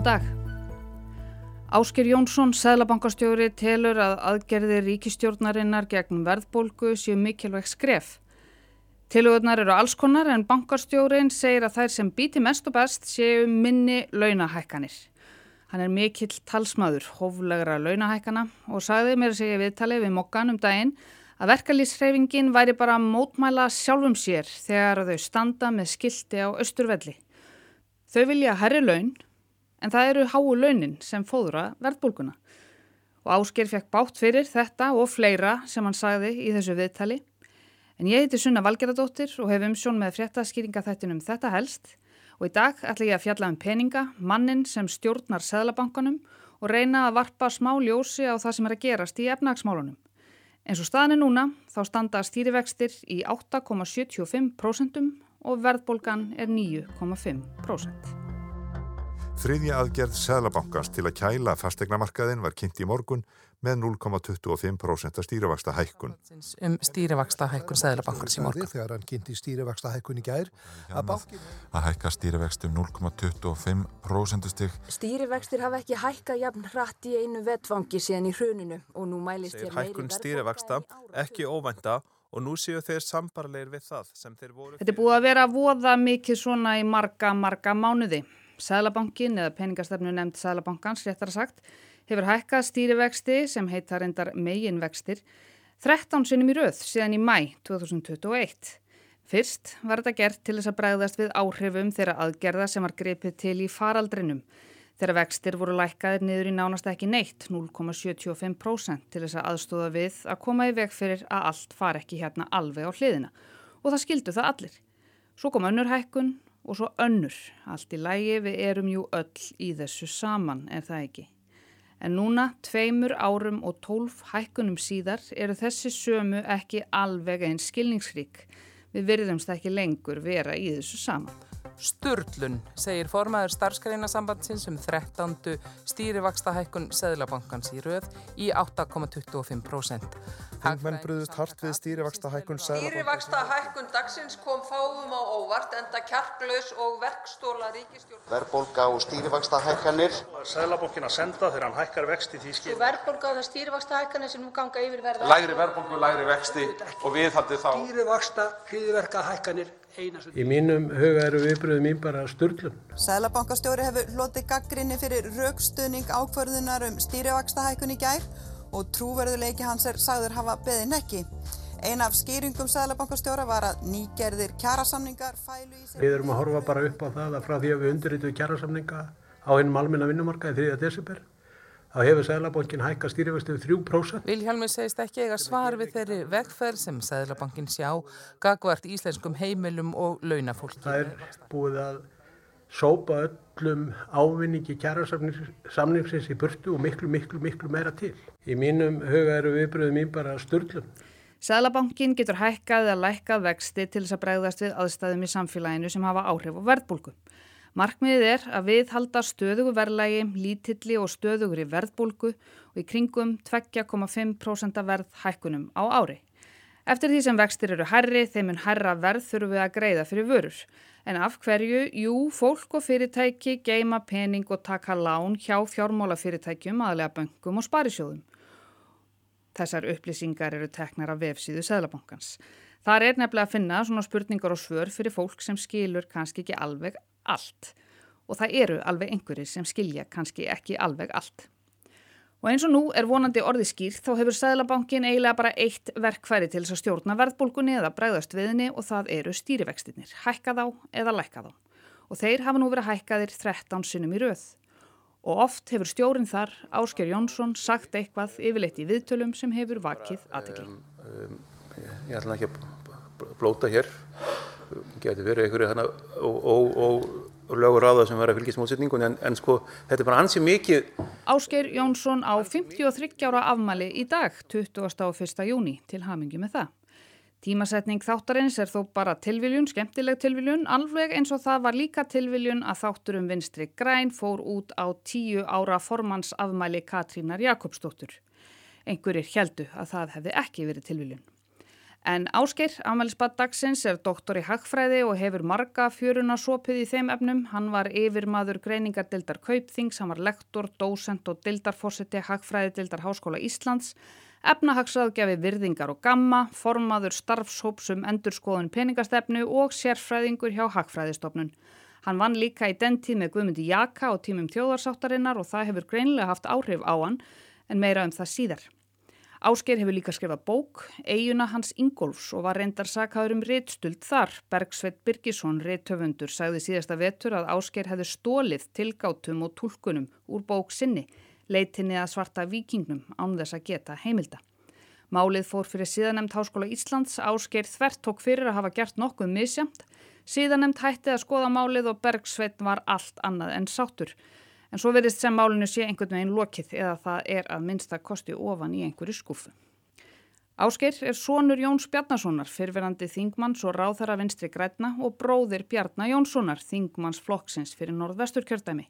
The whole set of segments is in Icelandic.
Góðan dag. Ásker Jónsson, Sæðlabankastjóri, telur að aðgerði ríkistjórnarinnar gegn verðbólgu séu mikilvæg skref. Tilugunar eru alls konar en bankastjórin segir að þær sem býti mest og best séu minni launahækkanir. Hann er mikill talsmaður hóflegra launahækkana og sagði mér að segja viðtalið við mokkan um daginn að verkalýsreifingin væri bara mótmæla sjálfum sér þegar þau standa með skildi á austurvelli. Þau vilja herri laun en það eru háu launin sem fóðra verðbólguna. Og Ásker fekk bátt fyrir þetta og fleira sem hann sagði í þessu viðtali. En ég heiti Sunna Valgeradóttir og hef umsjón með fréttaskýringa þættinum þetta helst og í dag ætla ég að fjalla um peninga, mannin sem stjórnar Sæðlabankanum og reyna að varpa smá ljósi á það sem er að gerast í efnagsmálunum. En svo staðinu núna þá standa stýrivextir í 8,75% og verðbólgan er 9,5%. Þriðja aðgerð Sæðlabankans til að kæla fastegnamarkaðin var kynnt í morgun með 0,25% stýrivaksta hækkun. Um stýrivaksta hækkun Sæðlabankans í morgun. Þegar hann kynnti stýrivaksta hækkun í gær að bankin... Að hækka stýrivexti um 0,25% stygg. Stýrivextir hafa ekki hækkað jafn hratt í einu vettvangi síðan í hruninu og nú mælist ég meiri... Hækkun stýrivaksta ekki óvænta og nú séu þeir sambarleir við það sem þeir voru... Þetta er búið að vera voða mikið svona í marga, marga mánuði. Sælabankin eða peningastefnu nefnd Sælabankans, réttar að sagt, hefur hækkað stýrivexti sem heitar endar meginvextir 13 sinum í rauð síðan í mæ 2021. Fyrst var þetta gert til þess að bregðast við áhrifum þeirra aðgerða sem var grepið til í faraldrinum. Þeirra vextir voru lækkaðir niður í nánast ekki neitt, 0,75% til þess að aðstóða við að koma í veg fyrir að allt far ekki hérna alveg á hliðina. Og það skildu það allir. Svo kom önnur hækkun og svo önnur. Allt í lægi við erum jú öll í þessu saman, er það ekki? En núna, tveimur árum og tólf hækkunum síðar, eru þessi sömu ekki alveg einn skilningsrík. Við virðumst ekki lengur vera í þessu saman. Sturlun, segir formaður starfskreina sambandsins um 13. stýrivaksta hækkun Seðlabankans í rauð í 8,25%. Þingmenn bröðust hart við stýrivaksta hækkun Stýrivaksta hækkun dagsins kom fáum á óvart enda kjarklaus og verkstóla ríkistjórn. Verbolga og stýrivaksta hækkanir. Sæðlabankin að senda þegar hann hækkar vexti því skil. Verbolga og það stýrivaksta hækkanir sem nú ganga yfir verða. Lægri verbolgu, lægri vexti og við haldið þá. Stýrivaksta, hriðverka hækkanir Í mínum huga eru viðbröðum mín bara störlum. Sælabankastjóri hefur hlotið gaggrinni fyrir raukstuðning ákvarðunar um stýrivakstahækun í gær og trúverðuleiki hans er sagður hafa beðin ekki. Ein af skýringum Sælabankastjóra var að nýgerðir kjærasamningar fælu í sig... Við erum að horfa bara upp á það að frá því að við undirritum kjærasamninga á einum almenna vinnumarka í 3. desember þá hefur Sæðlabankin hækka stýrifæstu 3%. Vilhjálmi segist ekki eiga svar við þeirri vegferð sem Sæðlabankin sjá gagvart íslenskum heimilum og launafólki. Það er búið að sópa öllum ávinningi kjærasamningsins í burtu og miklu, miklu, miklu meira til. Í mínum huga eru viðbröðum mín bara störlum. Sæðlabankin getur hækkað eða lækkað vexti til þess að bregðast við aðstæðum í samfélaginu sem hafa áhrif á verðbólku. Markmiðið er að við halda stöðugu verðlægi, lítilli og stöðugri verðbólgu og í kringum 2,5% verð hækkunum á ári. Eftir því sem vextir eru herri, þeim mun herra verð þurfum við að greiða fyrir vörur. En af hverju? Jú, fólk og fyrirtæki geima pening og taka lán hjá fjármálafyrirtækjum, aðlega böngum og sparisjóðum. Þessar upplýsingar eru teknar af vefsíðu Sæðlabankans. Þar er nefnilega að finna svona spurningar og svör fyrir fólk sem skilur kannski ekki alveg allt og það eru alveg einhverjir sem skilja kannski ekki alveg allt. Og eins og nú er vonandi orði skýrt þá hefur Sæðlabankin eiginlega bara eitt verkfæri til þess að stjórna verðbólgunni eða bregðast viðni og það eru stýrivextinir, hækka þá eða lækka þá. Og þeir hafa nú verið hækkaðir 13 sinnum í rauð. Og oft hefur stjórin þar, Ásker Jónsson, sagt eitthvað yfirleitt í viðtölum sem hefur vakið aðtekli. Um, um, ég ætla ekki að blóta hér, getur verið einhverju lögur á það sem verður að fylgjast mótsetningun en, en sko þetta er bara ansið mikið. Ásker Jónsson á 53 ára afmæli í dag 21. júni til hamingi með það. Tímasetning þáttarins er þó bara tilviljun, skemmtileg tilviljun, alveg eins og það var líka tilviljun að þátturum vinstri græn fór út á tíu ára formans afmæli Katrínar Jakobsdóttur. Einhverjir heldu að það hefði ekki verið tilviljun. En Ásker, afmælisbad dagsins, er doktor í hagfræði og hefur marga fjöruna sopið í þeim efnum. Hann var yfirmaður greiningardildar Kaupþings, hann var lektor, dósent og dildarfósiti hagfræði dildar Háskóla Íslands, efnahagsraðgjafi virðingar og gamma, formaður starfshópsum endurskoðun peningastefnu og sérfræðingur hjá hagfræðistofnun. Hann vann líka í den tíð með Guðmundi Jaka og tímum þjóðarsáttarinnar og það hefur greinlega haft áhrif á hann en meira um það síðar. Ásker hefur líka skrifað bók, eiguna hans Ingolfs og var reyndar sakaður um réttstuld þar. Bergsveit Birgisson, réttöfundur, sagði síðasta vetur að Ásker hefði stólið tilgátum og tólkunum úr bók sinni, leitinni að svarta vikingnum án þess að geta heimilda. Málið fór fyrir síðanemd Háskóla Íslands, Ásker þvert tók fyrir að hafa gert nokkuð misjamt, síðanemd hætti að skoða málið og Bergsveit var allt annað en sátur. En svo verðist sem málinu sé einhvern veginn lokið eða það er að minnsta kosti ofan í einhverju skúfu. Ásker er sonur Jóns Bjarnasonar, fyrverandi þingmanns og ráðara vinstri grætna og bróðir Bjarnar Jónssonar, þingmanns flokksins fyrir norðvestur kjördæmi.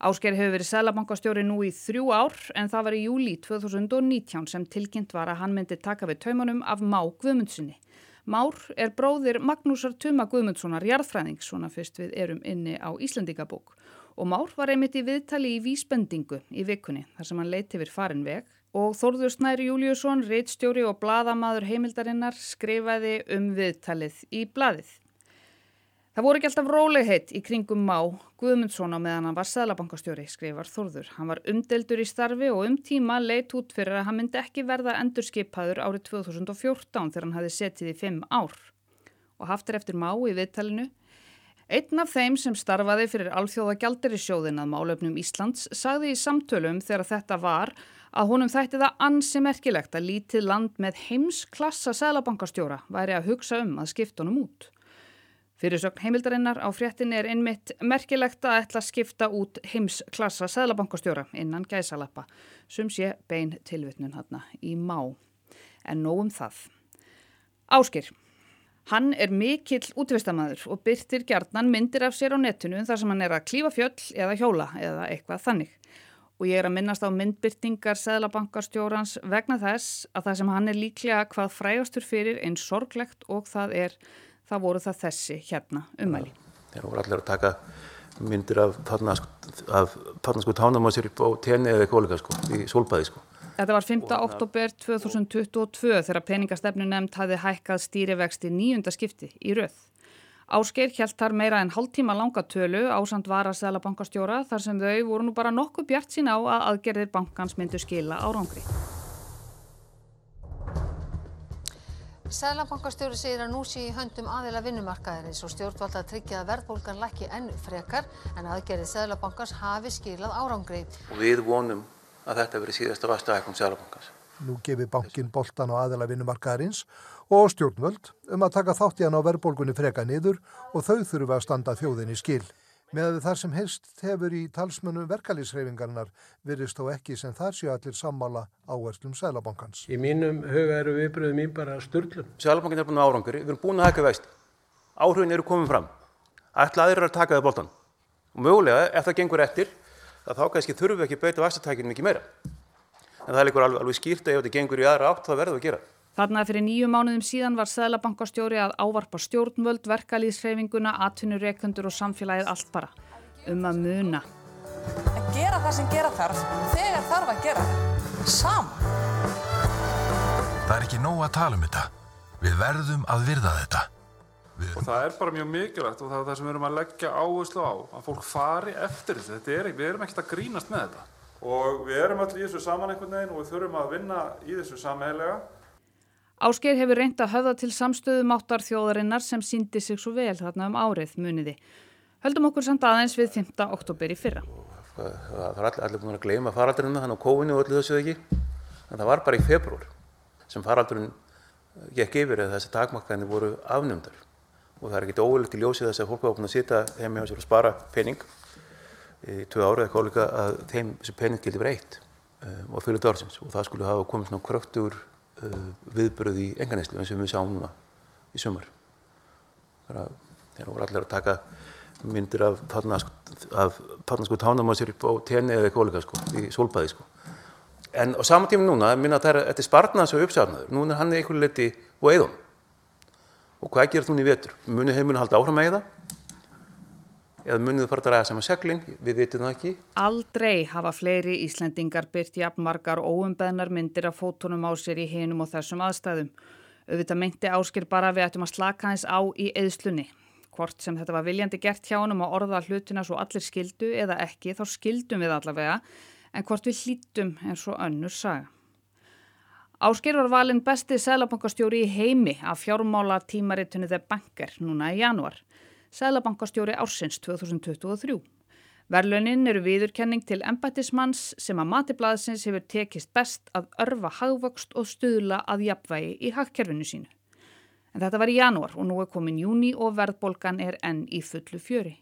Ásker hefur verið selabankastjóri nú í þrjú ár en það var í júli 2019 sem tilkynnt var að hann myndi taka við taumunum af Má Guðmundssoni. Már er bróðir Magnúsar Tuma Guðmundssonar jarðfræðing, svona fyrst við erum inni á Íslandingabók og Már var einmitt í viðtali í vísbendingu í vikunni þar sem hann leiti yfir farin veg og Þórður Snæri Júliusson, reittstjóri og bladamadur heimildarinnar skrifaði um viðtalið í bladið. Það voru ekki alltaf rólegheit í kringum Má Guðmundsson á meðan hann var sælabankastjóri, skrifar Þórður. Hann var umdeldur í starfi og um tíma leitt út fyrir að hann myndi ekki verða endurskipaður árið 2014 þegar hann hafi setið í fimm ár. Og haftir eftir Má í viðtalinu Einn af þeim sem starfaði fyrir alþjóða gjaldirisjóðin að málefnum Íslands sagði í samtölum þegar þetta var að honum þætti það ansi merkilegt að lítið land með heimsklassa selabankastjóra væri að hugsa um að skipta honum út. Fyrirsögn heimildarinnar á fréttinni er einmitt merkilegt að ætla að skipta út heimsklassa selabankastjóra innan gæsalappa sem sé bein tilvittnun hann í má. En nógum það. Áskir. Hann er mikill útvistamæður og byrtir gjarnan myndir af sér á netinu þar sem hann er að klífa fjöll eða hjóla eða eitthvað þannig. Og ég er að minnast á myndbyrtingar Sæðlabankarstjórans vegna þess að það sem hann er líklega hvað frægastur fyrir einn sorglegt og það er, það voru það þessi hérna umæli. Þeir voru allir að taka myndir af þarna sko tánum á sér á tenni eða eitthvað sko, í solbæði sko. Þetta var 5. oktober 2022 þegar peningastefnu nefnd hafi hækkað stýrivexti nýjunda skipti í rauð. Áskeir hjælt þar meira en hálftíma langa tölu ásand var að segla bankastjóra þar sem þau voru nú bara nokkuð bjart sín á að aðgerðir bankans myndu skila árangri. Sælabankastjóri segir að nú sé í höndum aðila vinnumarkaðarins og stjórnvalda tryggja að verðbólgan lækki enn frekar en aðgerðið Sælabankans hafi skilað árangri. Og við vonum að þetta veri síðasta vastuhækkum Sælabankans. Nú gefið bankin boltan á aðela vinnumarkaðarins og stjórnvöld um að taka þátt í hann á verðbólgunni freka niður og þau þurfu að standa þjóðinni skil. Með þar sem helst hefur í talsmönu verkalýsreifingarnar virðist þó ekki sem þar séu allir sammála áherslum Sælabankans. Í mínum huga eru viðbröðum mín bara störtlum. Sælabankin er búin á árangri, við erum búin að hækka veist. Áhrifin eru komið fram. Ætla aðrir að taka það boltan. Og mögulega, ef það gengur eftir, að þá kannski þurfum við ekki að beita vastatækinu mikið meira. En það er líka alveg, alveg skýrt að ef þetta gengur í aðra átt þá verður við að gera. Þarna fyrir nýju mánuðum síðan var Sæðlabankastjóri að ávarpa stjórnvöld, verkalýðsreifinguna, atvinnureikundur og samfélagið allt bara um að muna. Að gera það sem gera þarf þegar þarf að gera saman. Það er ekki nóg að tala um þetta. Við verðum að virða þetta. Og það er bara mjög mikilvægt og það er það sem við erum að leggja áherslu á, að fólk fari eftir þessu. Er, við erum ekkert að grínast með þetta. Og við erum allir í þessu saman einhvern veginn og við þurfum að vinna í þessu samheilega. Ásker hefur reynd að höfða til samstöðum áttar þjóðarinnar sem síndi sig svo vel þarna um árið muniði. Höldum okkur samt aðeins við 5. oktober í fyrra. Það er allir, allir búin að gleyma faraldurinn þannig á kóinu og öllu þessu ekki. En það var bara í februar sem faraldurinn gekk yfir eða þessi takmakkanir voru afnumdar og það er ekkert óvilt í ljósið þess að fólk var búin að sita heim hjá sér og spara pening í tvö ára eða kólika að þeim þessu pening gildi verið eitt um, og fyrir dörrsins og það skulle hafa komið svona kröktur uh, viðbröð í enganislu eins og við sjáum núna í sumar. Þeir voru allir að taka myndir af þarna sko tánum á sér á tenni eða kólika sko, í solbæði sko. En á saman tíma núna, minna að þetta er spartnaðs og uppsarnaður, núna er hann einhverju liti og eðun Og hvað gerir þú í vetur? Munið þeir munið halda áfram með það? Eða munið þau fara að draga saman seglinn? Við vitum það ekki. Aldrei hafa fleiri Íslendingar byrt jafnmargar óumbeðnar myndir af fótunum á sér í hinum og þessum aðstæðum. Auðvitað meinti áskil bara við ættum að slaka hans á í eðslunni. Hvort sem þetta var viljandi gert hjá hann um að orða hlutina svo allir skildu eða ekki þá skildum við allavega en hvort við hlítum eins og önnur saga. Ásker var valin besti selabankastjóri í heimi af fjármála tímaritunni The Banker núna í januar. Selabankastjóri ársins 2023. Verlunin eru viðurkenning til embættismanns sem að matiblaðsins hefur tekist best að örfa hagvöxt og stuðla að jafnvægi í hagkerfinu sínu. En þetta var í januar og nú er komin júni og verðbolgan er enn í fullu fjöri.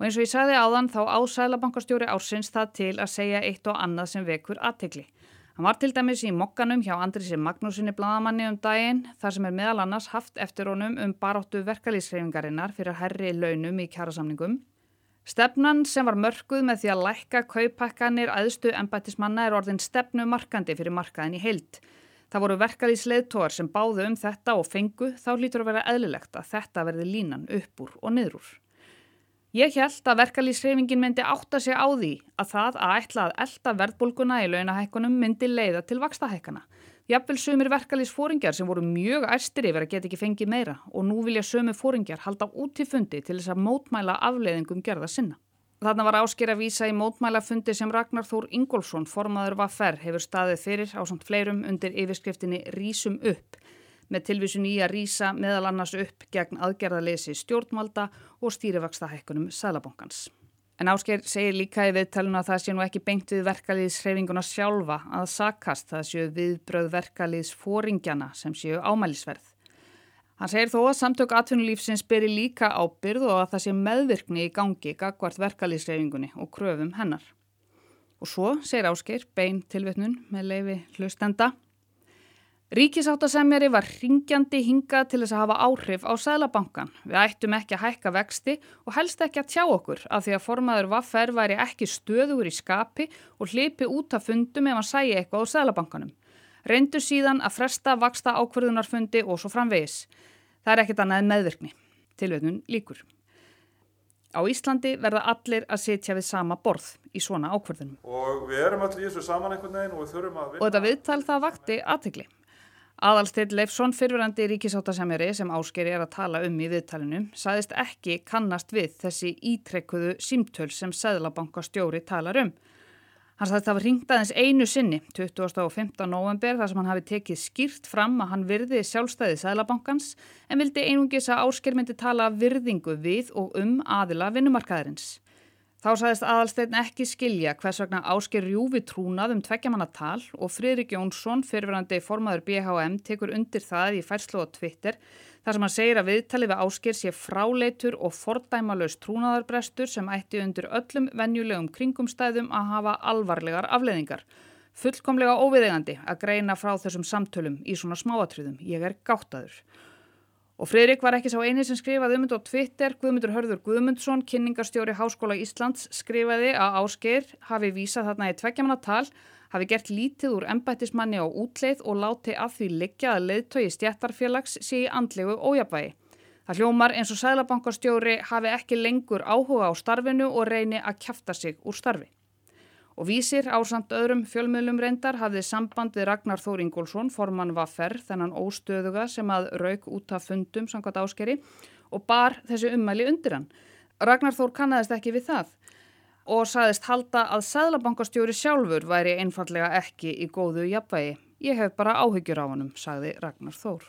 Og eins og ég sagði áðan þá á Sælabankastjóri ársins það til að segja eitt og annað sem vekur aðtegli. Hann var til dæmis í mokkanum hjá Andrisi Magnúsinni bladamanni um daginn þar sem er meðal annars haft eftir honum um baráttu verkalýsreifingarinnar fyrir herri launum í kjærasamningum. Stefnan sem var mörguð með því að lækka kaupakkanir aðstu embættismanna er orðin stefnu markandi fyrir markaðin í heilt. Það voru verkalýsleitóar sem báðu um þetta og fengu þá lítur að vera eðlilegt að þetta verði línan upp úr og niður úr. Ég held að verkalýsreifingin myndi átta sig á því að það að ætla að elda verðbólguna í launahækkunum myndi leiða til vakstahækkana. Jafnvel sömur verkalýsfóringjar sem voru mjög æstir yfir að geta ekki fengið meira og nú vilja sömu fóringjar halda út í fundi til þess að mótmæla afleiðingum gerða sinna. Þarna var ásker að vísa í mótmælafundi sem Ragnar Þór Ingólfsson, formaður Vaffer, hefur staðið fyrir á samt fleirum undir yfirskriftinni Rísum upp með tilvísun í að rýsa meðal annars upp gegn aðgerðalesi stjórnvalda og stýrivaksta hækkunum Sælabankans. En Ásker segir líka í viðtæluna að það sé nú ekki beint við verkaliðshreyfinguna sjálfa að sakast það séu viðbröð verkaliðsfóringjana sem séu ámælisverð. Hann segir þó að samtök atvinnulífsins beri líka ábyrð og að það sé meðvirkni í gangi gagvart verkaliðshreyfingunni og kröfum hennar. Og svo segir Ásker bein tilvetnun með leifi hlustenda Ríkisáttasemjari var ringjandi hingað til þess að hafa áhrif á Sælabankan. Við ættum ekki að hækka vexti og helst ekki að tjá okkur af því að formaður Vaffer væri ekki stöðugur í skapi og hlipi út af fundum ef hann sæi eitthvað á Sælabankanum. Reyndu síðan að fresta vaksta ákverðunarfundi og svo framvegis. Það er ekkit annað meðvirkni. Tilveitnun líkur. Á Íslandi verða allir að sitja við sama borð í svona ákverðunum. Og við erum allir í þessu saman einhvern veginn og við þurfum að vinna. Og þetta viðtal það vakti aðtegli. Aðalstill Leifsson fyrfirandi ríkisáttasemjari sem áskeri er að tala um í viðtalinu saðist ekki kannast við þessi ítrekkuðu símtöl sem Sæðlabankastjóri talar um. Hann saðist að það var ringt aðeins einu sinni 2015. november þar sem hann hafi tekið skýrt fram að hann virði sjálfstæði Sæðlabankans en vildi einungis að ásker myndi tala virðingu við og um aðila vinnumarkaðarins. Þá saðist aðalstegn ekki skilja hvers vegna ásker rjúfi trúnað um tveggjamannatal og Fridrik Jónsson, fyrirverandi formaður BHM, tekur undir það í færslu á Twitter þar sem hann segir að viðtali við ásker sé fráleitur og fordæmalös trúnaðarbrestur sem ætti undir öllum venjulegum kringumstæðum að hafa alvarlegar afleðingar. Fullkomlega óviðegandi að greina frá þessum samtölum í svona smáatriðum. Ég er gáttaður. Og Freirik var ekki sá eini sem skrifaði um þetta á Twitter. Guðmundur Hörður Guðmundsson, kynningarstjóri Háskóla Íslands, skrifaði að Ásgeir hafi vísað þarna í tveggjamanna tal, hafi gert lítið úr embættismanni á útleið og láti að því liggja að leiðtögi stjættarfélags sé í andlegu ójabægi. Það hljómar eins og sælabankastjóri hafi ekki lengur áhuga á starfinu og reyni að kæfta sig úr starfi. Og vísir á samt öðrum fjölmiðlum reyndar hafði samband við Ragnar Þór Ingólfsson, formann Vaffer, þennan óstöðuga sem að rauk út af fundum samkvæmt áskeri og bar þessi ummæli undir hann. Ragnar Þór kannadist ekki við það og saðist halda að Sæðlabankastjóri sjálfur væri einfallega ekki í góðu jafnvægi. Ég hef bara áhyggjur á honum, sagði Ragnar Þór.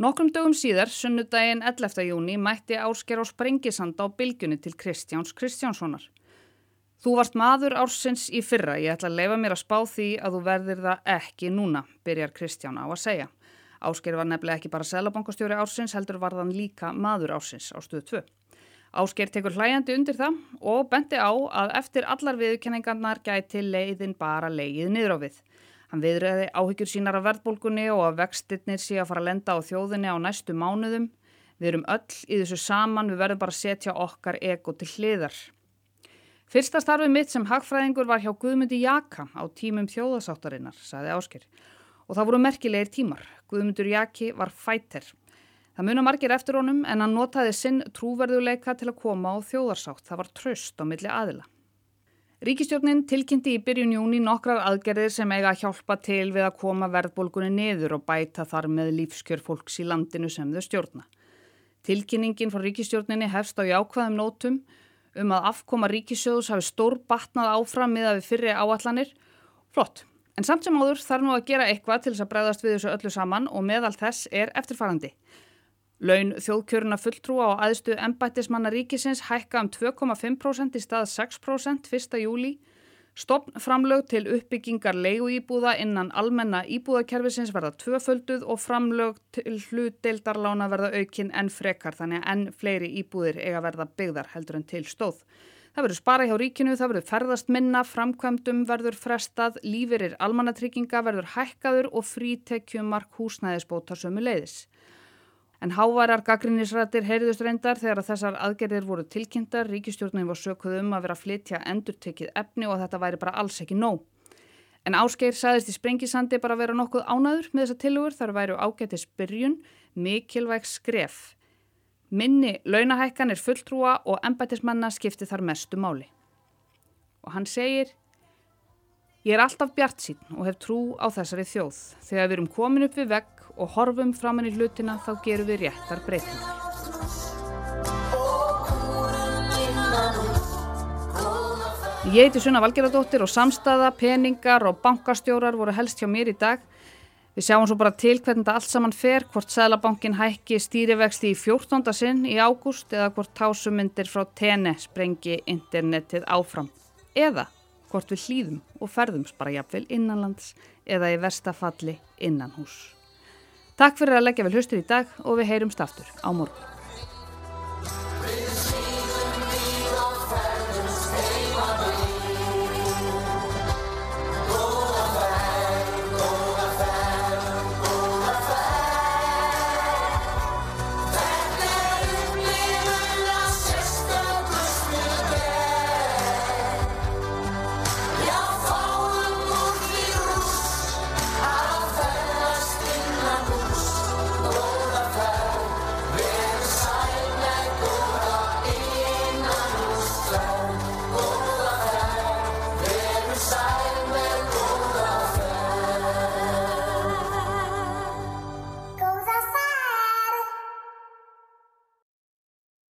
Nokkrum dögum síðar, sunnudaginn 11. júni, mætti ásker á Sprengisand á bylgunni til Kristjáns Kristjánssonar. Þú varst maður ársins í fyrra, ég ætla að leifa mér að spá því að þú verðir það ekki núna, byrjar Kristján á að segja. Ásker var nefnilega ekki bara selabankastjóri ársins, heldur var þann líka maður ársins á stöðu 2. Ásker tekur hlæjandi undir það og bendi á að eftir allar viðkenningarnar gæti leiðin bara leið niður á við. Hann viðræði áhyggjur sínar af verðbólkunni og að vextinnir sé að fara að lenda á þjóðinni á næstu mánuðum. Við erum öll í þessu saman, við verðum bara að setja okkar ego til hliðar. Fyrsta starfið mitt sem hagfræðingur var hjá Guðmundi Jaka á tímum þjóðasáttarinnar, saði Ásker. Og það voru merkilegir tímar. Guðmundur Jaki var fætter. Það muna margir eftir honum en hann notaði sinn trúverðuleika til að koma á þjóðarsátt. Það var tröst á milli aðila. Ríkistjórnin tilkynnti í byrjun júni nokkrar aðgerðir sem eiga að hjálpa til við að koma verðbólgunni niður og bæta þar með lífskjör fólks í landinu sem þau stjórna. Tilkynningin frá ríkistjórninni hefst á jákvæðum nótum um að afkoma ríkisjóðs hafi stór batnað áfram miða við fyrri áallanir. Flott, en samt sem áður þarf nú að gera eitthvað til þess að bregðast við þessu öllu saman og meðal þess er eftirfarandi. Laun þjóðkjöruna fulltrúa á aðstu embættismanna ríkisins hækka um 2,5% í stað 6% 1. júli. Stopnframlög til uppbyggingar leiguýbúða innan almenna íbúðakerfisins verða tvöfölduð og framlög til hlutdeildarlána verða aukinn en frekar þannig að enn fleiri íbúðir eiga verða byggðar heldur en til stóð. Það verður spara hjá ríkinu, það verður ferðast minna, framkvæmdum verður frestað, lífirir almannatrygginga verður hækkaður og frítekjumark húsnæðisbótar sömu leiðis. En hávarar gaggrinnisrættir heyrðust reyndar þegar þessar aðgerðir voru tilkynntar, ríkistjórnum var sökuð um að vera að flytja endurtekið efni og þetta væri bara alls ekki nóg. En Ásgeir saðist í sprengisandi bara að vera nokkuð ánaður með þessa tilugur þar væru ágættis byrjun, mikilvæg skref. Minni launahækkan er fulltrúa og embætismanna skipti þar mestu máli. Og hann segir, ég er alltaf bjart sín og hef trú á þessari þjóð. Þegar við erum komin upp við vegg og horfum framann í hlutina þá gerum við réttar breytingar. Ég heiti Sunna Valgeradóttir og samstæða, peningar og bankastjórar voru helst hjá mér í dag. Við sjáum svo bara til hvernig þetta allt saman fer, hvort Sælabankin hækki stýrivexti í 14. sinn í ágúst eða hvort tásumindir frá TN sprengi internetið áfram. Eða hvort við hlýðum og ferðums bara jafnvel innanlands eða í verstafalli innan hús. Takk fyrir að leggja vel hlustur í dag og við heyrumst aftur á morgun.